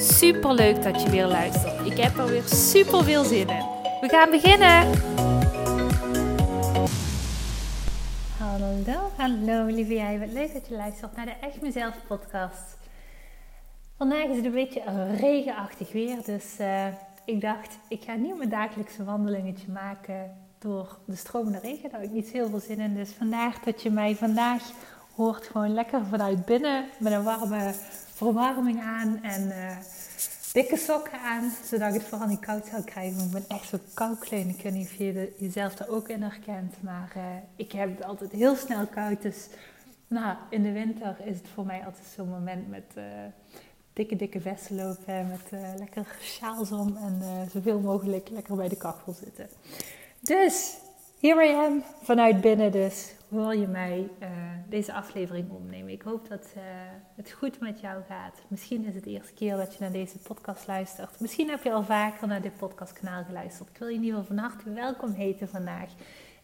Super leuk dat je weer luistert. Ik heb er weer super veel zin in. We gaan beginnen. Hallo, hallo lieve jij. Wat leuk dat je luistert naar de Echt Mezelf podcast. Vandaag is het een beetje regenachtig weer, dus uh, ik dacht ik ga niet mijn dagelijkse wandelingetje maken door de stromende regen. Daar heb ik niet heel veel zin in. Dus vandaag dat je mij vandaag hoort gewoon lekker vanuit binnen met een warme verwarming aan en uh, dikke sokken aan, zodat ik het vooral niet koud zou krijgen. Want ik ben echt zo kouklein. Ik weet niet of je jezelf daar ook in herkent, maar uh, ik heb het altijd heel snel koud. Dus nou, in de winter is het voor mij altijd zo'n moment met uh, dikke, dikke vesten lopen, met lekker sjaals om en zoveel mogelijk lekker bij de kachel zitten. Dus, here I am, vanuit binnen dus, hoor je mij uh, deze aflevering opnemen. Ik hoop dat uh, het goed met jou gaat. Misschien is het de eerste keer dat je naar deze podcast luistert. Misschien heb je al vaker naar dit podcastkanaal geluisterd. Ik wil je in ieder geval van harte welkom heten vandaag.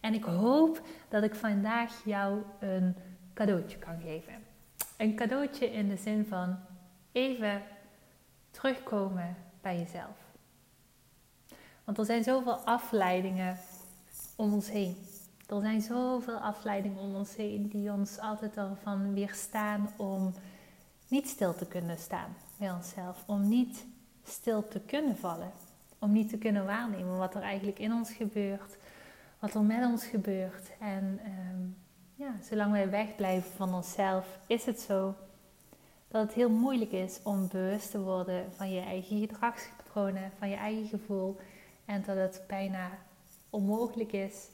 En ik hoop dat ik vandaag jou een cadeautje kan geven. Een cadeautje in de zin van even terugkomen bij jezelf. Want er zijn zoveel afleidingen om ons heen. Er zijn zoveel afleidingen om ons heen die ons altijd ervan weerstaan om niet stil te kunnen staan bij onszelf. Om niet stil te kunnen vallen. Om niet te kunnen waarnemen wat er eigenlijk in ons gebeurt. Wat er met ons gebeurt. En um, ja, zolang wij wegblijven van onszelf, is het zo dat het heel moeilijk is om bewust te worden van je eigen gedragspatronen, van je eigen gevoel. En dat het bijna onmogelijk is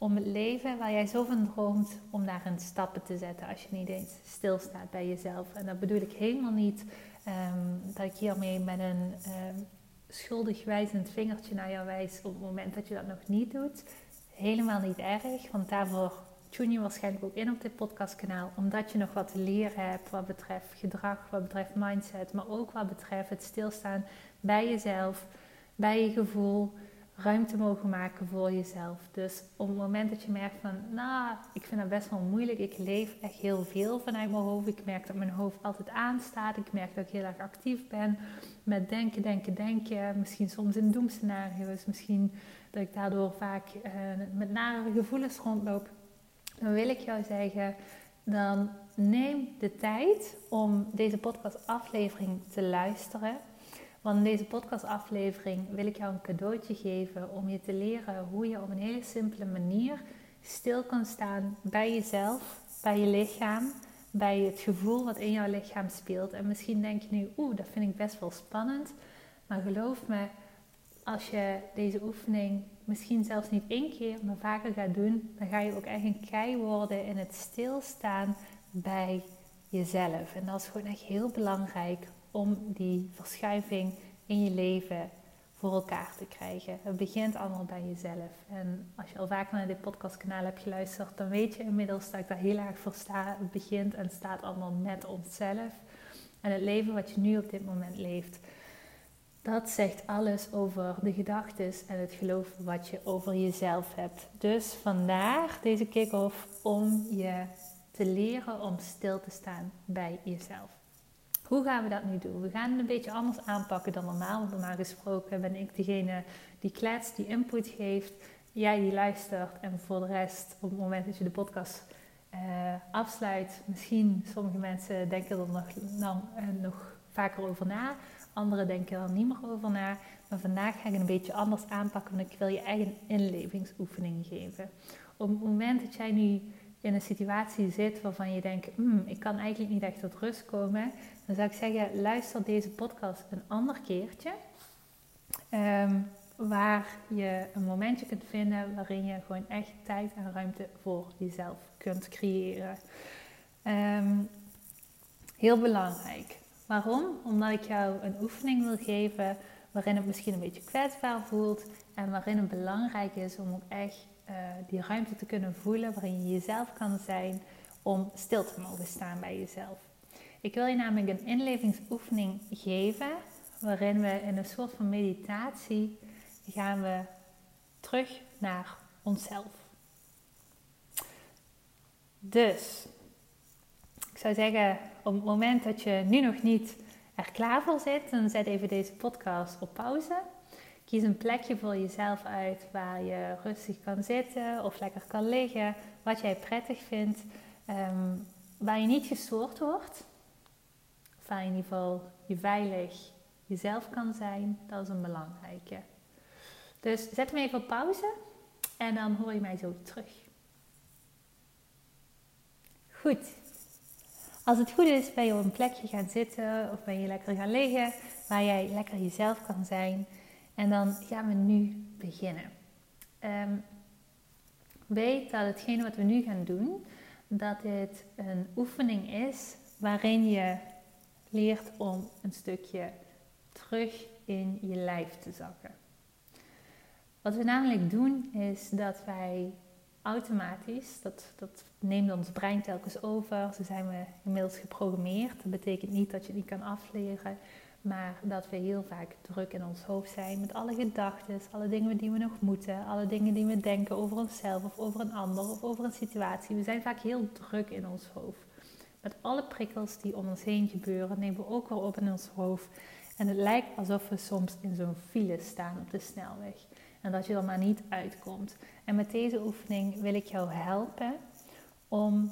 om het leven waar jij zo van droomt, om daarin stappen te zetten als je niet eens stilstaat bij jezelf. En dat bedoel ik helemaal niet um, dat ik hiermee met een um, schuldig wijzend vingertje naar jou wijs op het moment dat je dat nog niet doet. Helemaal niet erg, want daarvoor tune je waarschijnlijk ook in op dit podcastkanaal, omdat je nog wat te leren hebt wat betreft gedrag, wat betreft mindset, maar ook wat betreft het stilstaan bij jezelf, bij je gevoel ruimte mogen maken voor jezelf. Dus op het moment dat je merkt van, nou, ik vind dat best wel moeilijk. Ik leef echt heel veel vanuit mijn hoofd. Ik merk dat mijn hoofd altijd aanstaat. Ik merk dat ik heel erg actief ben met denken, denken, denken. Misschien soms in doemscenario's. Misschien dat ik daardoor vaak uh, met nare gevoelens rondloop. Dan wil ik jou zeggen, dan neem de tijd om deze podcast aflevering te luisteren. Want in deze podcastaflevering wil ik jou een cadeautje geven om je te leren hoe je op een hele simpele manier stil kan staan bij jezelf, bij je lichaam, bij het gevoel wat in jouw lichaam speelt. En misschien denk je nu, oeh, dat vind ik best wel spannend. Maar geloof me, als je deze oefening misschien zelfs niet één keer, maar vaker gaat doen, dan ga je ook echt een kei worden in het stilstaan bij jezelf. En dat is gewoon echt heel belangrijk om die verschuiving in je leven voor elkaar te krijgen. Het begint allemaal bij jezelf. En als je al vaker naar dit podcastkanaal hebt geluisterd, dan weet je inmiddels dat ik daar heel erg voor sta. Het begint en staat allemaal met onszelf. En het leven wat je nu op dit moment leeft, dat zegt alles over de gedachten en het geloof wat je over jezelf hebt. Dus vandaar deze kick-off om je te leren om stil te staan bij jezelf. Hoe gaan we dat nu doen? We gaan het een beetje anders aanpakken dan normaal. Want normaal gesproken ben ik degene die klets, die input geeft. Jij die luistert. En voor de rest, op het moment dat je de podcast uh, afsluit, misschien sommige mensen denken er nog, nou, nog vaker over na. Anderen denken er niet meer over na. Maar vandaag ga ik het een beetje anders aanpakken. Want ik wil je eigen inlevingsoefening geven. Op het moment dat jij nu in een situatie zit waarvan je denkt, hmm, ik kan eigenlijk niet echt tot rust komen, dan zou ik zeggen, luister deze podcast een ander keertje. Um, waar je een momentje kunt vinden waarin je gewoon echt tijd en ruimte voor jezelf kunt creëren. Um, heel belangrijk. Waarom? Omdat ik jou een oefening wil geven waarin het misschien een beetje kwetsbaar voelt en waarin het belangrijk is om ook echt uh, die ruimte te kunnen voelen waarin je jezelf kan zijn om stil te mogen staan bij jezelf. Ik wil je namelijk een inlevingsoefening geven waarin we in een soort van meditatie gaan we terug naar onszelf. Dus, ik zou zeggen, op het moment dat je nu nog niet er klaar voor zit, dan zet even deze podcast op pauze. Kies een plekje voor jezelf uit waar je rustig kan zitten of lekker kan liggen, wat jij prettig vindt, ehm, waar je niet gestoord wordt, of waar je in ieder geval je veilig jezelf kan zijn. Dat is een belangrijke. Dus zet me even op pauze en dan hoor je mij zo terug. Goed. Als het goed is, ben je op een plekje gaan zitten of ben je lekker gaan liggen waar jij lekker jezelf kan zijn. En dan gaan we nu beginnen. Um, weet dat hetgene wat we nu gaan doen, dat dit een oefening is waarin je leert om een stukje terug in je lijf te zakken. Wat we namelijk doen is dat wij automatisch, dat, dat neemt ons brein telkens over, zo zijn we inmiddels geprogrammeerd. Dat betekent niet dat je niet kan afleren, maar dat we heel vaak druk in ons hoofd zijn met alle gedachten, alle dingen die we nog moeten, alle dingen die we denken over onszelf of over een ander of over een situatie. We zijn vaak heel druk in ons hoofd. Met alle prikkels die om ons heen gebeuren, nemen we ook weer op in ons hoofd. En het lijkt alsof we soms in zo'n file staan op de snelweg. En dat je er maar niet uitkomt. En met deze oefening wil ik jou helpen om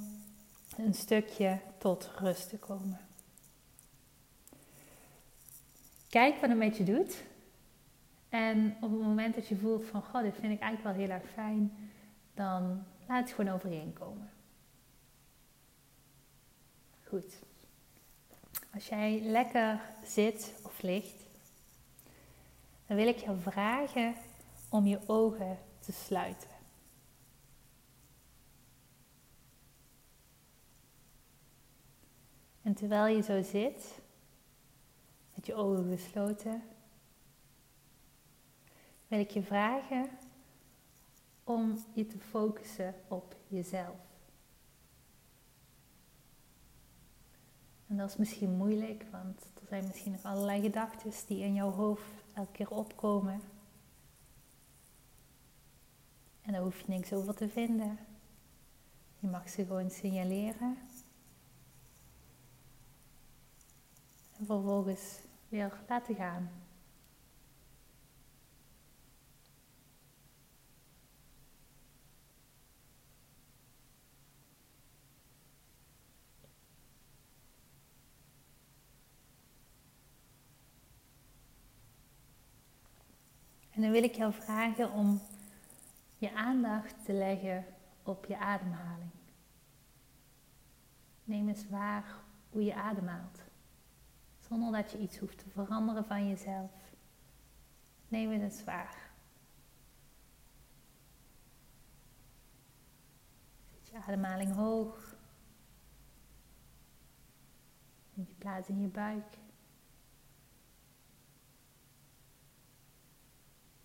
een stukje tot rust te komen. Kijk wat het met je doet. En op het moment dat je voelt van, god, dit vind ik eigenlijk wel heel erg fijn, dan laat het gewoon overheen komen. Goed. Als jij lekker zit of ligt, dan wil ik jou vragen om je ogen te sluiten. En terwijl je zo zit, met je ogen gesloten, wil ik je vragen om je te focussen op jezelf. En dat is misschien moeilijk, want er zijn misschien nog allerlei gedachten die in jouw hoofd elke keer opkomen. En daar hoef je niks over te vinden. Je mag ze gewoon signaleren. En vervolgens weer laten gaan. En dan wil ik jou vragen om je aandacht te leggen op je ademhaling. Neem eens waar hoe je ademhaalt. Zonder dat je iets hoeft te veranderen van jezelf. Neem het eens waar. Zet je ademhaling hoog. Neem je plaats in je buik.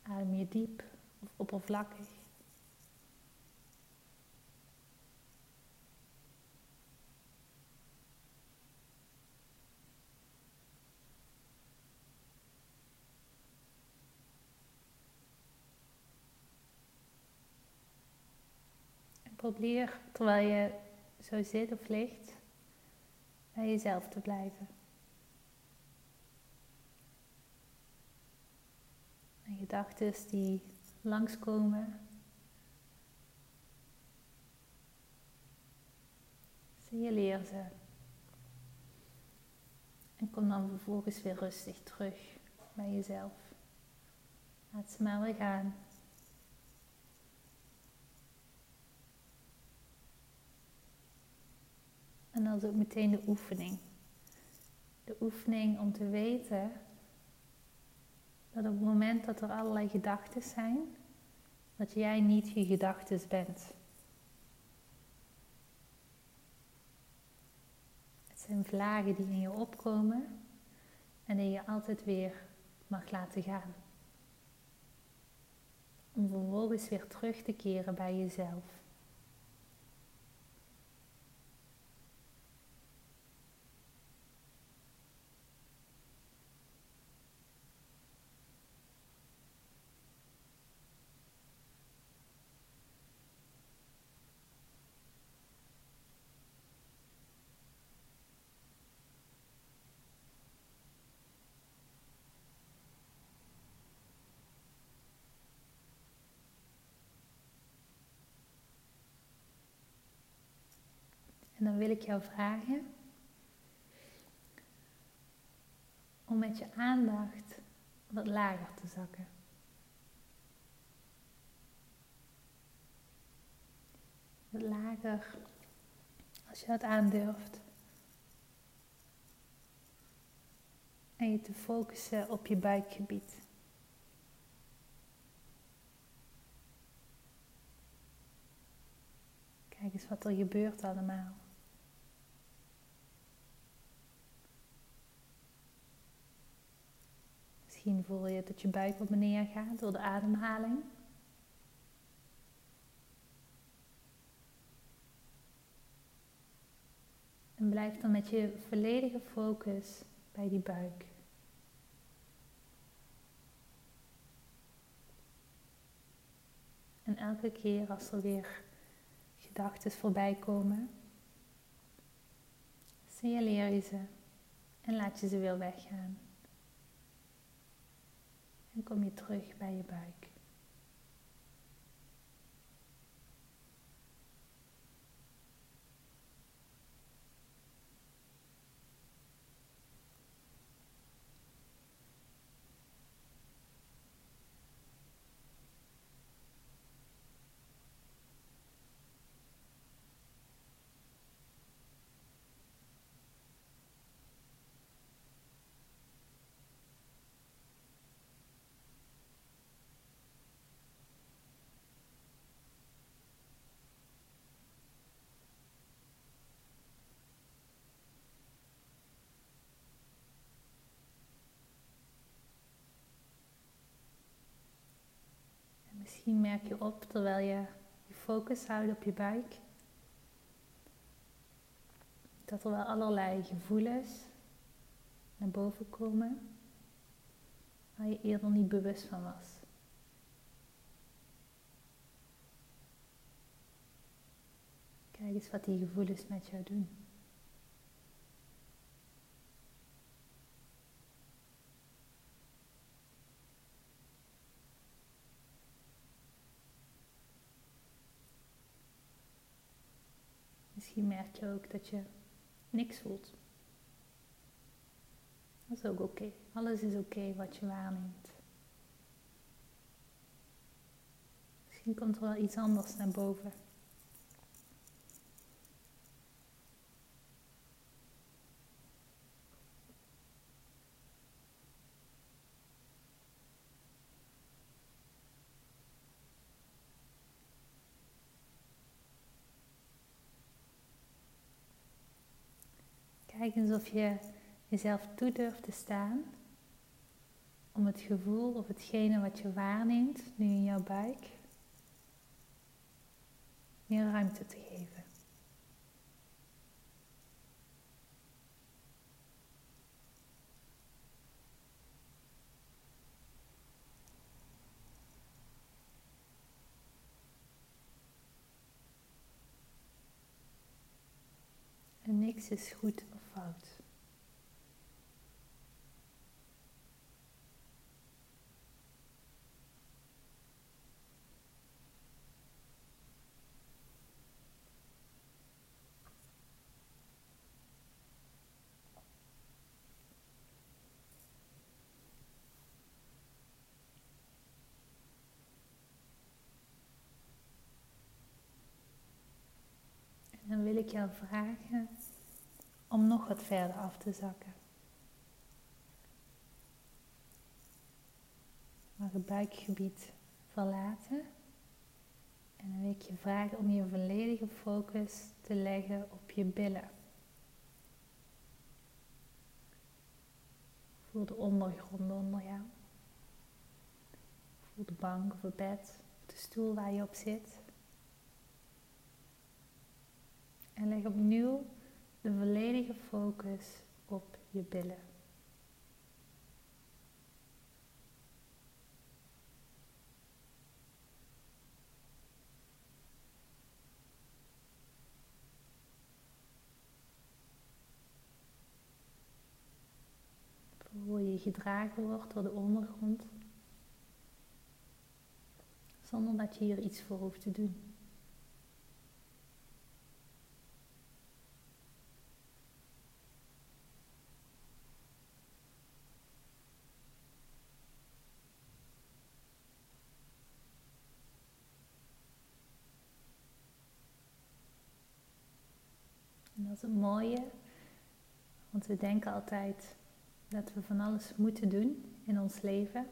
Adem je diep of oppervlakkig. Probeer terwijl je zo zit of ligt bij jezelf te blijven. En gedachten die langskomen. Signaleer ze. En kom dan vervolgens weer rustig terug bij jezelf. Laat ze maar weer gaan. En dat is ook meteen de oefening. De oefening om te weten dat op het moment dat er allerlei gedachten zijn, dat jij niet je gedachten bent. Het zijn vlagen die in je opkomen. en die je altijd weer mag laten gaan. Om vervolgens weer terug te keren bij jezelf. En dan wil ik jou vragen om met je aandacht wat lager te zakken. Wat lager als je dat aandurft. En je te focussen op je buikgebied. Kijk eens wat er gebeurt allemaal. Misschien voel je dat je buik op beneden gaat door de ademhaling. En blijf dan met je volledige focus bij die buik. En elke keer als er weer gedachten voorbij komen, signaleer je ze en laat je ze weer weggaan. En kom je terug bij je buik. Misschien merk je op terwijl je je focus houdt op je buik, dat er wel allerlei gevoelens naar boven komen waar je eerder niet bewust van was. Kijk eens wat die gevoelens met jou doen. Misschien merk je ook dat je niks voelt. Dat is ook oké. Alles is oké wat je waarneemt. Misschien komt er wel iets anders naar boven. Kijk eens of je jezelf toe durft te staan om het gevoel of hetgene wat je waarneemt nu in jouw buik meer ruimte te geven. En is goed of fout. dan wil ik jou vragen om nog wat verder af te zakken. Maar het buikgebied verlaten. En dan wil ik je vragen om je volledige focus te leggen op je billen. Voel de ondergrond onder jou. Voel de bank of het bed, de stoel waar je op zit. En leg opnieuw de volledige focus op je billen. Hoe je gedragen wordt door de ondergrond. Zonder dat je hier iets voor hoeft te doen. En dat is het mooie, want we denken altijd dat we van alles moeten doen in ons leven.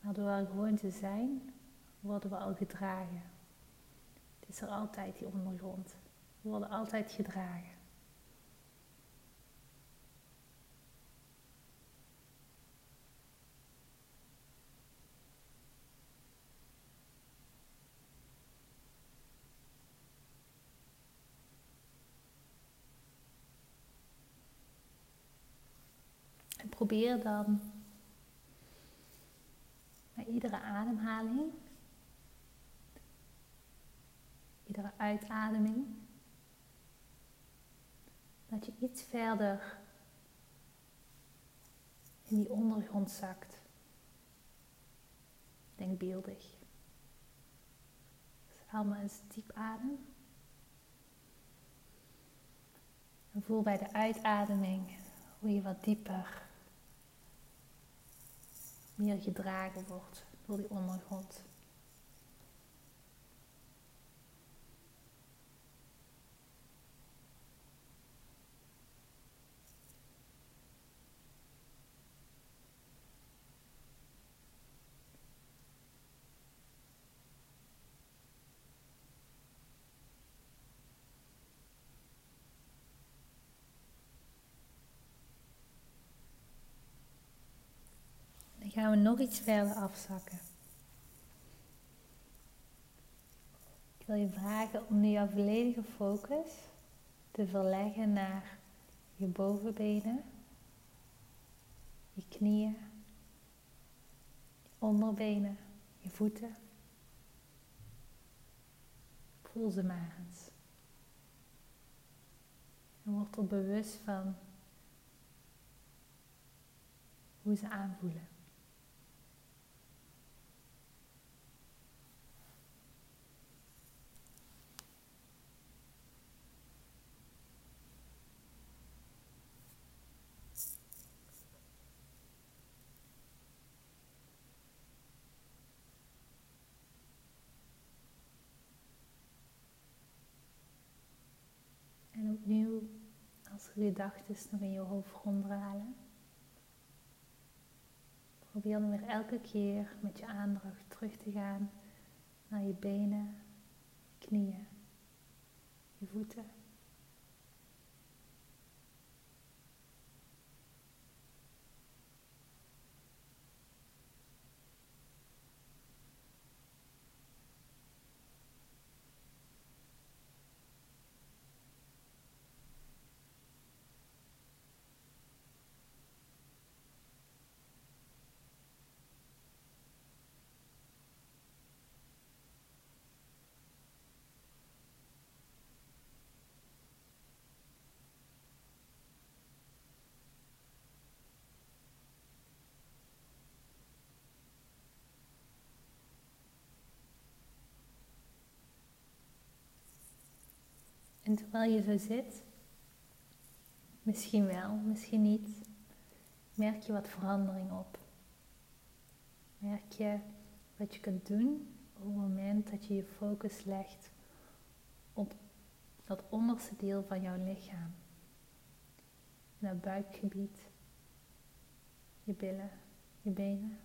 Maar door er gewoon te zijn, worden we al gedragen. Het is er altijd die ondergrond. We worden altijd gedragen. Probeer dan bij iedere ademhaling, iedere uitademing, dat je iets verder in die ondergrond zakt. Denkbeeldig. Dus haal maar eens diep adem. En voel bij de uitademing hoe je wat dieper meer gedragen wordt door die ondergrond. Gaan we nog iets verder afzakken. Ik wil je vragen om nu jouw volledige focus te verleggen naar je bovenbenen, je knieën, je onderbenen, je voeten. Voel ze maar eens. En word er bewust van hoe ze aanvoelen. opnieuw als gedachten nog in je hoofd ronddralen. Probeer dan weer elke keer met je aandacht terug te gaan naar je benen, je knieën, je voeten. En terwijl je zo zit, misschien wel, misschien niet, merk je wat verandering op. Merk je wat je kunt doen op het moment dat je je focus legt op dat onderste deel van jouw lichaam. Dat buikgebied, je billen, je benen.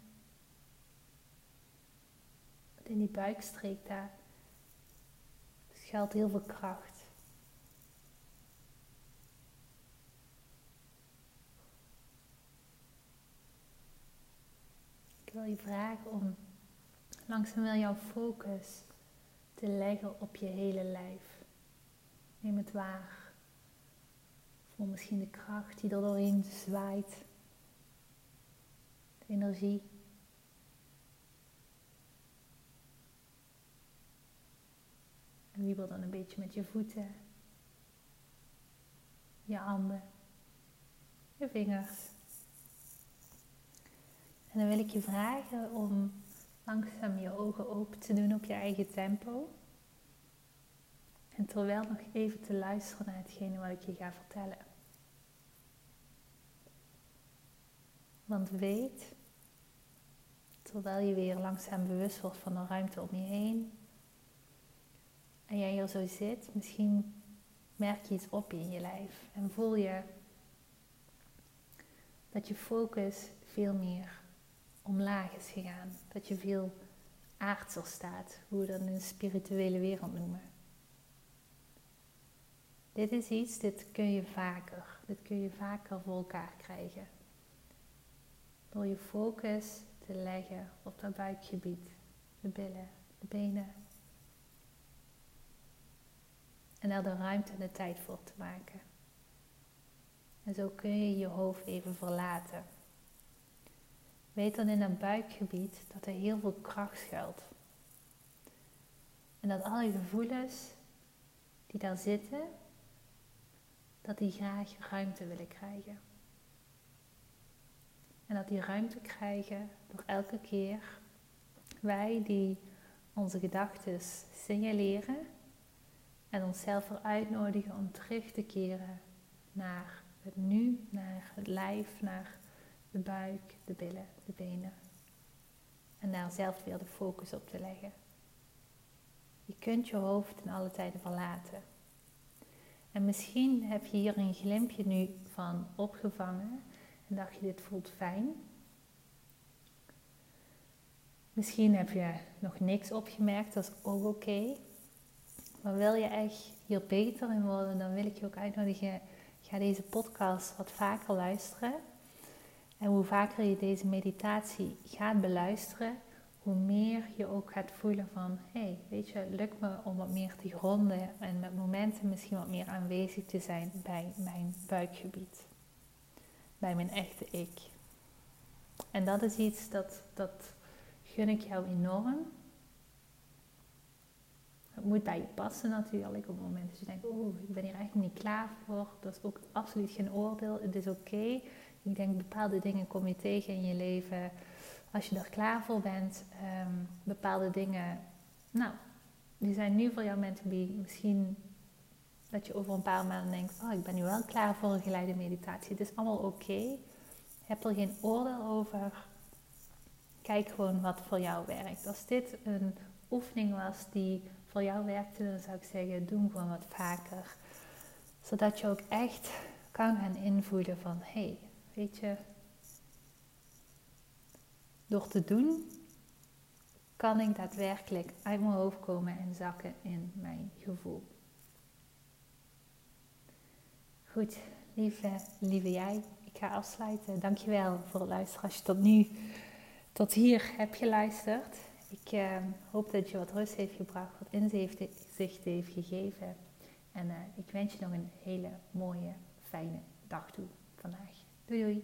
in die buikstreek daar schuilt heel veel kracht. Je vragen om langzaam wel jouw focus te leggen op je hele lijf. Neem het waar. Voel misschien de kracht die er doorheen zwaait. De energie. En wiebel dan een beetje met je voeten, je handen, je vingers. En dan wil ik je vragen om langzaam je ogen open te doen op je eigen tempo. En terwijl nog even te luisteren naar hetgene wat ik je ga vertellen. Want weet, terwijl je weer langzaam bewust wordt van de ruimte om je heen. En jij hier zo zit, misschien merk je iets op in je lijf. En voel je dat je focus veel meer omlaag is gegaan. Dat je veel aardser staat, hoe we dat in de spirituele wereld noemen. Dit is iets, dit kun je vaker. Dit kun je vaker voor elkaar krijgen. Door je focus te leggen op dat buikgebied, de billen, de benen. En er de ruimte en de tijd voor te maken. En zo kun je je hoofd even verlaten. Weet dan in dat buikgebied dat er heel veel kracht schuilt. En dat al je gevoelens die daar zitten, dat die graag ruimte willen krijgen. En dat die ruimte krijgen door elke keer wij die onze gedachten signaleren en onszelf eruit nodigen om terug te keren naar het nu, naar het lijf, naar de buik, de billen, de benen. En daar zelf weer de focus op te leggen. Je kunt je hoofd in alle tijden verlaten. En misschien heb je hier een glimpje nu van opgevangen en dacht je dit voelt fijn. Misschien heb je nog niks opgemerkt, dat is ook oké. Maar wil je echt hier beter in worden, dan wil ik je ook uitnodigen. Ga deze podcast wat vaker luisteren. En hoe vaker je deze meditatie gaat beluisteren, hoe meer je ook gaat voelen van, hé, hey, weet je, lukt me om wat meer te gronden en met momenten misschien wat meer aanwezig te zijn bij mijn buikgebied, bij mijn echte ik. En dat is iets dat, dat gun ik jou enorm. Het moet bij je passen natuurlijk op het moment dat je denkt, oeh, ik ben hier eigenlijk niet klaar voor. Dat is ook absoluut geen oordeel. Het is oké. Ik denk bepaalde dingen kom je tegen in je leven als je er klaar voor bent. Ehm, bepaalde dingen, nou, die zijn nu voor jou meant. Misschien dat je over een paar maanden denkt, oh, ik ben nu wel klaar voor een geleide meditatie. Het is allemaal oké. Heb er geen oordeel over. Kijk gewoon wat voor jou werkt. Als dit een oefening was die voor jou werkte, dan zou ik zeggen, doe gewoon wat vaker. Zodat je ook echt kan gaan invoelen van, hé, hey, Weet je, door te doen kan ik daadwerkelijk uit mijn hoofd komen en zakken in mijn gevoel. Goed, lieve, lieve jij, ik ga afsluiten. Dankjewel voor het luisteren als je tot nu, tot hier hebt geluisterd. Ik eh, hoop dat je wat rust heeft gebracht, wat inzicht heeft gegeven. En uh, ik wens je nog een hele mooie, fijne dag toe vandaag. Doei doei.